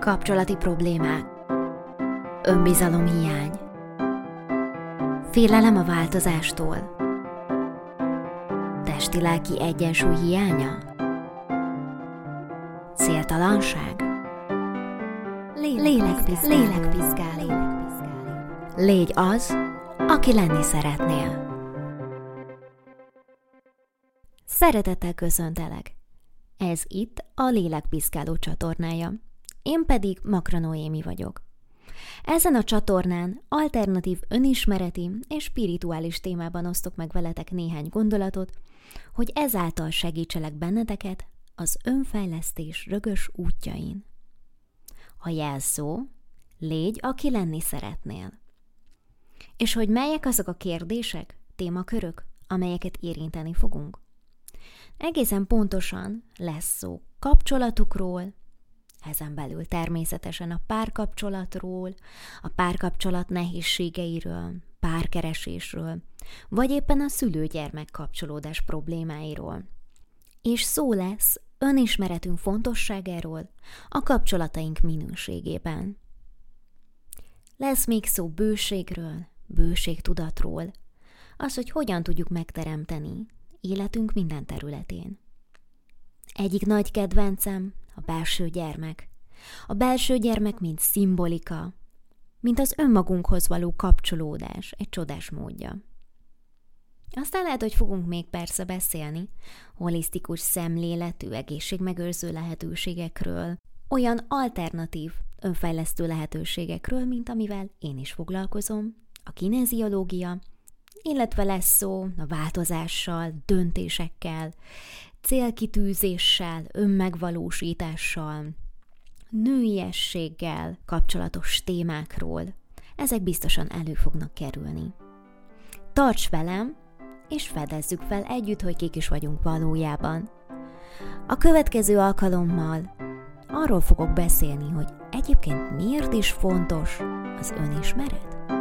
Kapcsolati problémák. Önbizalom hiány. Félelem a változástól. Testi-lelki egyensúly hiánya. Céltalanság. Lélekpiszkáló. Lélekpiszkáló. Légy az, aki lenni szeretnél. Szeretettel köszöntelek! Ez itt a Lélekpiszkáló csatornája. Én pedig Makra Noémi vagyok. Ezen a csatornán alternatív önismereti és spirituális témában osztok meg veletek néhány gondolatot, hogy ezáltal segítselek benneteket az önfejlesztés rögös útjain. A jelszó légy, aki lenni szeretnél. És hogy melyek azok a kérdések, témakörök, amelyeket érinteni fogunk? Egészen pontosan lesz szó kapcsolatukról, ezen belül természetesen a párkapcsolatról, a párkapcsolat nehézségeiről, párkeresésről, vagy éppen a szülő-gyermek kapcsolódás problémáiról. És szó lesz önismeretünk fontosságáról, a kapcsolataink minőségében. Lesz még szó bőségről, bőségtudatról, az, hogy hogyan tudjuk megteremteni életünk minden területén. Egyik nagy kedvencem a belső gyermek. A belső gyermek, mint szimbolika, mint az önmagunkhoz való kapcsolódás, egy csodás módja. Aztán lehet, hogy fogunk még persze beszélni holisztikus szemléletű, egészségmegőrző lehetőségekről, olyan alternatív, önfejlesztő lehetőségekről, mint amivel én is foglalkozom, a kineziológia, illetve lesz szó a változással, döntésekkel, célkitűzéssel, önmegvalósítással, nőiességgel kapcsolatos témákról. Ezek biztosan elő fognak kerülni. Tarts velem, és fedezzük fel együtt, hogy kik is vagyunk valójában. A következő alkalommal arról fogok beszélni, hogy egyébként miért is fontos az önismeret.